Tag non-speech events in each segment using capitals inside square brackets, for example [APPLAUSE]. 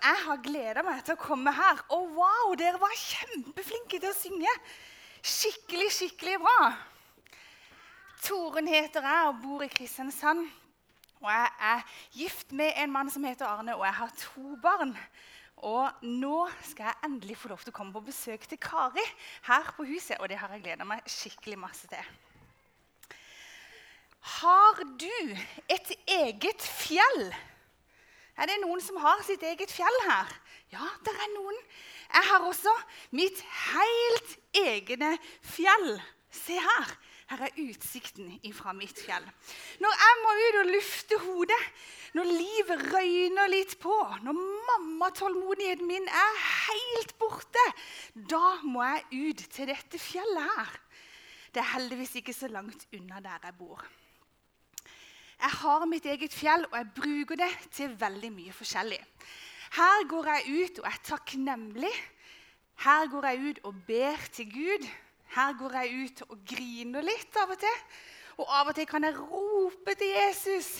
jeg har gleda meg til å komme her. Og wow, dere var kjempeflinke til å synge. Skikkelig, skikkelig bra. Torunn heter jeg og bor i Kristiansand. Og jeg er gift med en mann som heter Arne, og jeg har to barn. Og nå skal jeg endelig få lov til å komme på besøk til Kari her på huset. Og det har jeg gleda meg skikkelig masse til. Har du et eget fjell? Er det noen som har sitt eget fjell her? Ja, det er noen. Jeg har også mitt helt egne fjell. Se her. Her er utsikten fra mitt fjell. Når jeg må ut og lufte hodet, når livet røyner litt på, når mammatålmodigheten min er helt borte, da må jeg ut til dette fjellet her. Det er heldigvis ikke så langt unna der jeg bor. Jeg har mitt eget fjell, og jeg bruker det til veldig mye forskjellig. Her går jeg ut og er takknemlig. Her går jeg ut og ber til Gud. Her går jeg ut og griner litt av og til. Og av og til kan jeg rope til Jesus.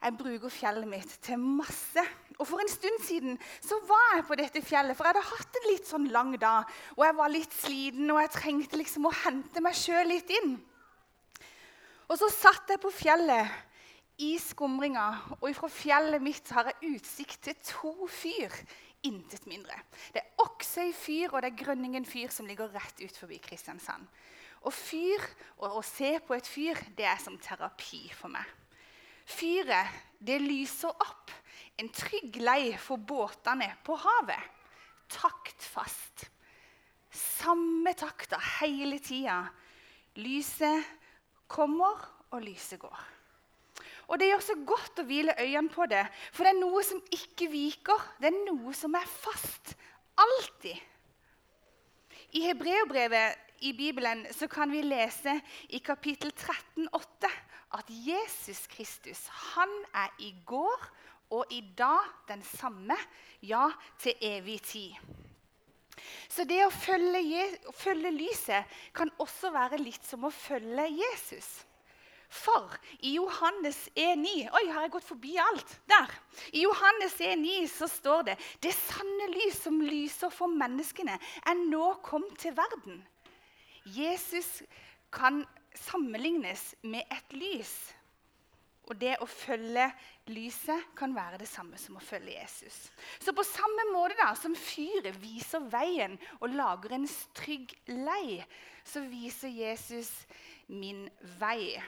Jeg bruker fjellet mitt til masse. Og For en stund siden så var jeg på dette fjellet, for jeg hadde hatt en litt sånn lang dag. Og jeg var litt sliten, og jeg trengte liksom å hente meg sjøl litt inn. Og så satt jeg på fjellet i skumringa, og fra fjellet mitt har jeg utsikt til to fyr. Intet mindre. Det er Oksøy fyr og det er Grønningen fyr som ligger rett ut forbi Kristiansand. Og fyr, og å se på et fyr, det er som terapi for meg. Fyret, det lyser opp en trygg lei for båtene på havet. Taktfast. Samme takta hele tida. Lyset kommer, og lyset går. Og Det gjør så godt å hvile øynene på det, for det er noe som ikke viker. Det er noe som er fast. Alltid. I Hebreobrevet i Bibelen så kan vi lese i kapittel 13, 8, at Jesus Kristus han er i går og i dag den samme, ja, til evig tid. Så det å følge, følge lyset kan også være litt som å følge Jesus. For i Johannes 1,9 Oi, har jeg gått forbi alt? Der. I Johannes 1,9 så står det det sanne lys som lyser for menneskene, er nå kommet til verden. Jesus kan sammenlignes med et lys. Og det å følge lyset kan være det samme som å følge Jesus. Så på samme måte da, som fyret viser veien og lager en trygg lei, så viser Jesus min vei.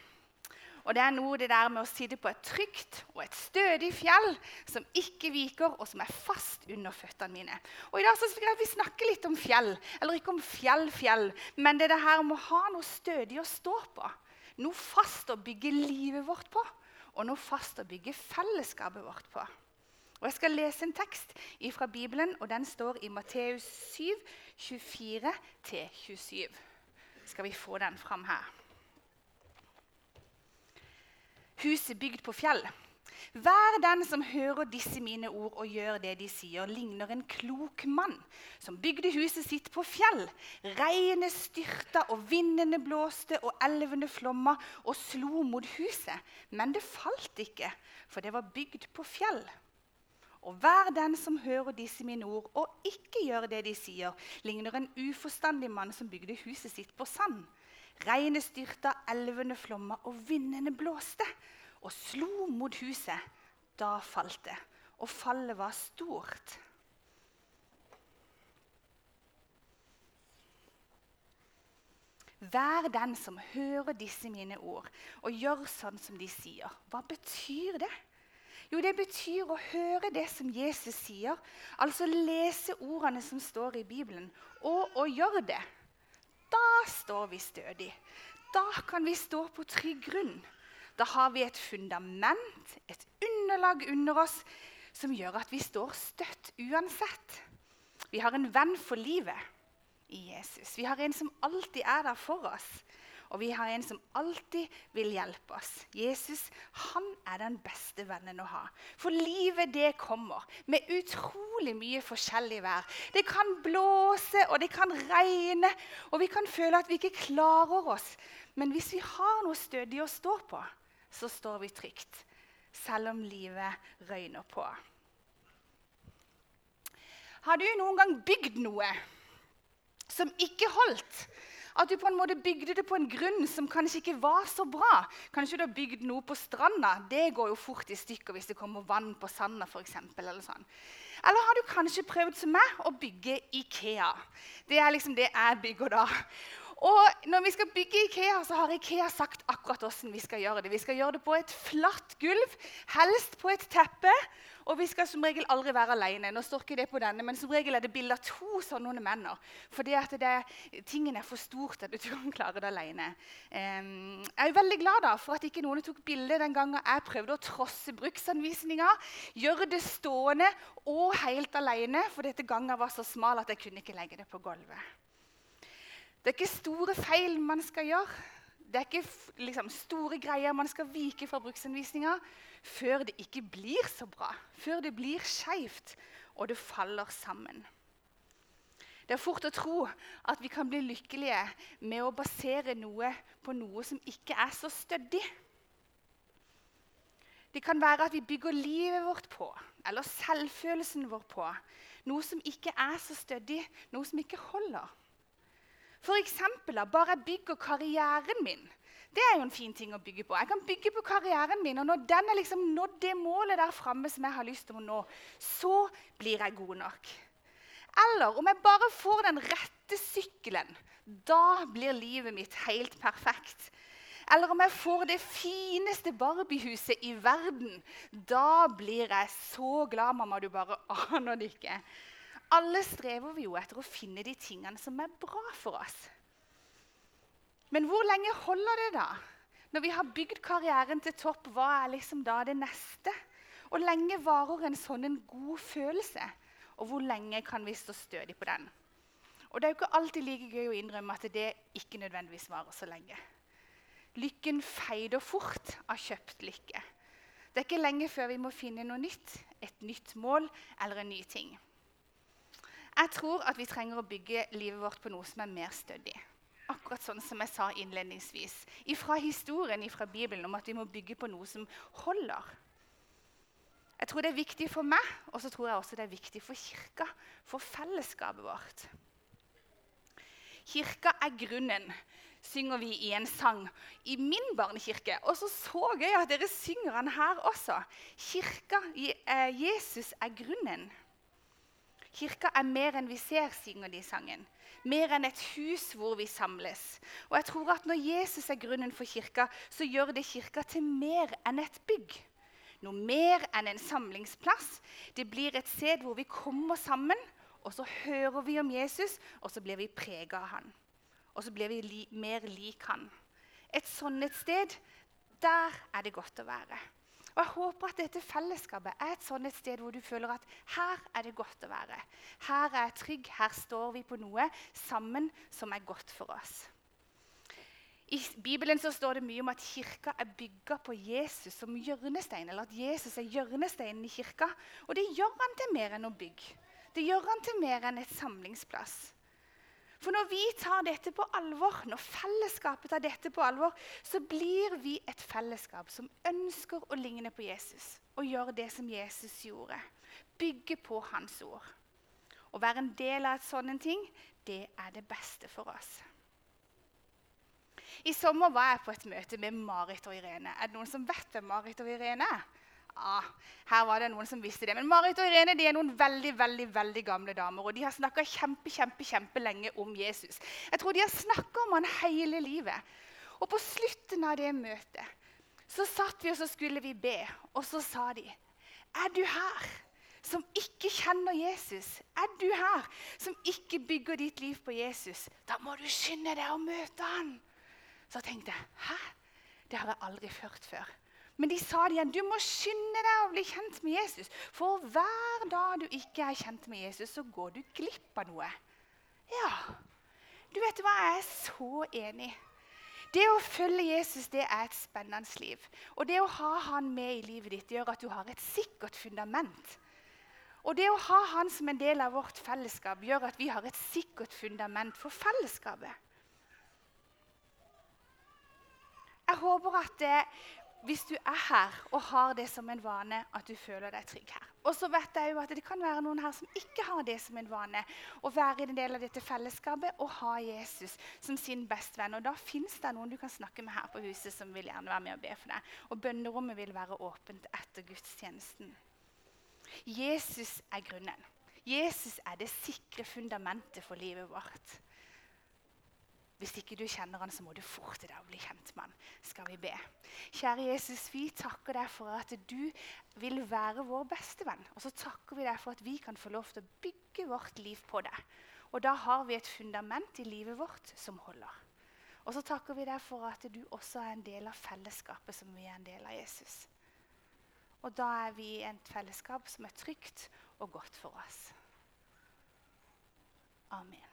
Og det er noe det der med å sitte på et trygt og et stødig fjell som ikke viker, og som er fast under føttene mine. Og I dag så skal vi snakke litt om fjell. Eller ikke om fjell, fjell, men det er det her med å ha noe stødig å stå på. Noe fast å bygge livet vårt på, og noe fast å bygge fellesskapet vårt på. Og Jeg skal lese en tekst fra Bibelen, og den står i Matteus 7, 24-27. Skal vi få den fram her? huset bygd på fjell. Hver den som hører disse mine ord og gjør det de sier, ligner en klok mann som bygde huset sitt på fjell. Regnet styrta, og vindene blåste, og elvene flomma og slo mot huset. Men det falt ikke, for det var bygd på fjell. Og hver den som hører disse mine ord og ikke gjør det de sier, ligner en uforstandig mann som bygde huset sitt på sand. Regnet styrta, elvene flomma, og vindene blåste og slo mot huset. Da falt det, og fallet var stort. Vær den som hører disse mine ord, og gjør sånn som de sier. Hva betyr det? Jo, det betyr å høre det som Jesus sier, altså lese ordene som står i Bibelen, og å gjøre det. Da står vi stødig. Da kan vi stå på trygg grunn. Da har vi et fundament, et underlag under oss, som gjør at vi står støtt uansett. Vi har en venn for livet i Jesus. Vi har en som alltid er der for oss. Og vi har en som alltid vil hjelpe oss. Jesus han er den beste vennen å ha. For livet det kommer med utrolig mye forskjellig vær. Det kan blåse, og det kan regne, og vi kan føle at vi ikke klarer oss. Men hvis vi har noe stødig å stå på, så står vi trygt, selv om livet røyner på. Har du noen gang bygd noe som ikke holdt? At du på en måte bygde det på en grunn som kanskje ikke var så bra. Kanskje du har bygd noe på stranda. Det går jo fort i stykker hvis det kommer vann på sanda. For eksempel, eller, sånn. eller har du kanskje prøvd som meg å bygge Ikea? Det er liksom det jeg bygger da. Og når vi skal bygge Ikea, så har Ikea sagt akkurat hvordan vi skal gjøre det. Vi skal gjøre det på et flatt gulv, helst på et teppe. Og vi skal som regel aldri være alene. Nå står ikke det på denne, men som regel er det bilde av to sånne menn. Fordi at det, tingen er for stort til at du kan klare det alene. Jeg er veldig glad da, for at ikke noen tok bilde den gangen jeg prøvde å trosse bruksanvisninga. Gjøre det stående og helt alene, for dette gangen var så smal at jeg kunne ikke legge det på gulvet. Det er ikke store feil man skal gjøre. Det er ikke liksom, store greier man skal vike fra bruksanvisninga før det ikke blir så bra. Før det blir skeivt og det faller sammen. Det er fort å tro at vi kan bli lykkelige med å basere noe på noe som ikke er så stødig. Det kan være at vi bygger livet vårt på, eller selvfølelsen vår på, noe som ikke er så stødig, noe som ikke holder. For eksempel, bare jeg bygger karrieren min. Det er jo en fin ting å bygge på. Jeg kan bygge på karrieren min, og når den er liksom nådd det målet der framme som jeg har lyst til å nå, så blir jeg god nok. Eller om jeg bare får den rette sykkelen, da blir livet mitt helt perfekt. Eller om jeg får det fineste Barbiehuset i verden, da blir jeg så glad, mamma, du bare [LAUGHS] aner det ikke. Alle strever vi jo etter å finne de tingene som er bra for oss. Men hvor lenge holder det da? Når vi har bygd karrieren til topp, hva er liksom da det neste? Og lenge varer en sånn en god følelse? Og hvor lenge kan vi stå stødig på den? Og Det er jo ikke alltid like gøy å innrømme at det ikke nødvendigvis varer så lenge. Lykken feider fort av kjøpt lykke. Det er ikke lenge før vi må finne noe nytt, et nytt mål eller en ny ting. Jeg tror at vi trenger å bygge livet vårt på noe som er mer stødig. Akkurat sånn som jeg sa innledningsvis. Fra historien fra Bibelen om at vi må bygge på noe som holder. Jeg tror det er viktig for meg, og så tror jeg også det er viktig for kirka. For fellesskapet vårt. Kirka er grunnen, synger vi i en sang i min barnekirke. Og så så gøy at dere synger den her også. Kirka, eh, Jesus er grunnen. Kirka er mer enn vi ser, synger de sangen. Mer enn et hus hvor vi samles. Og jeg tror at Når Jesus er grunnen for kirka, så gjør det kirka til mer enn et bygg. Noe mer enn en samlingsplass. Det blir et sted hvor vi kommer sammen, og så hører vi om Jesus, og så blir vi prega av han. Og så blir vi li mer lik han. Et sånt et sted, der er det godt å være. Og Jeg håper at dette fellesskapet er et sånt sted hvor du føler at her er det godt å være. Her er jeg trygg, her står vi på noe sammen som er godt for oss. I Bibelen så står det mye om at kirka er bygga på Jesus som hjørnestein. eller at Jesus er hjørnesteinen i kirka. Og det gjør han til mer enn å bygge. Det gjør han til mer enn et samlingsplass. For når vi tar dette på alvor, når fellesskapet tar dette på alvor, så blir vi et fellesskap som ønsker å ligne på Jesus og gjøre det som Jesus gjorde. Bygge på hans ord. Å være en del av et sånt ting, det er det beste for oss. I sommer var jeg på et møte med Marit og Irene. Er det noen som vet hvem Marit og Irene er? Ah, her var det noen som visste det. Men Marit og Irene de er noen veldig veldig, veldig gamle damer. Og de har snakka kjempe, kjempe, kjempelenge om Jesus. Jeg tror de har snakka om han hele livet. Og på slutten av det møtet så satt vi og så skulle vi be. Og så sa de, 'Er du her som ikke kjenner Jesus?' 'Er du her som ikke bygger ditt liv på Jesus?' 'Da må du skynde deg å møte han.' Så tenkte jeg, 'Hæ? Det har jeg aldri hørt før.' Men de sa det igjen. Du må skynde deg å bli kjent med Jesus. For hver dag du ikke er kjent med Jesus, så går du glipp av noe. Ja, du vet hva, jeg er så enig. Det å følge Jesus det er et spennende liv. Og det å ha han med i livet ditt gjør at du har et sikkert fundament. Og det å ha han som en del av vårt fellesskap gjør at vi har et sikkert fundament for fellesskapet. Jeg håper at hvis du er her og har det som en vane at du føler deg trygg her. Og så vet jeg jo at Det kan være noen her som ikke har det som en vane. Å være en del av dette fellesskapet og ha Jesus som sin bestevenn. Og Da fins det noen du kan snakke med her på huset som vil gjerne være med og be for deg. Og bønnerommet vil være åpent etter gudstjenesten. Jesus er grunnen. Jesus er det sikre fundamentet for livet vårt. Hvis ikke du kjenner han, så må du forte deg å bli kjent med han. Skal vi be. Kjære Jesus, vi takker deg for at du vil være vår beste venn. Og så takker vi deg for at vi kan få lov til å bygge vårt liv på deg. Og da har vi et fundament i livet vårt som holder. Og så takker vi deg for at du også er en del av fellesskapet som vi er en del av Jesus. Og da er vi i et fellesskap som er trygt og godt for oss. Amen.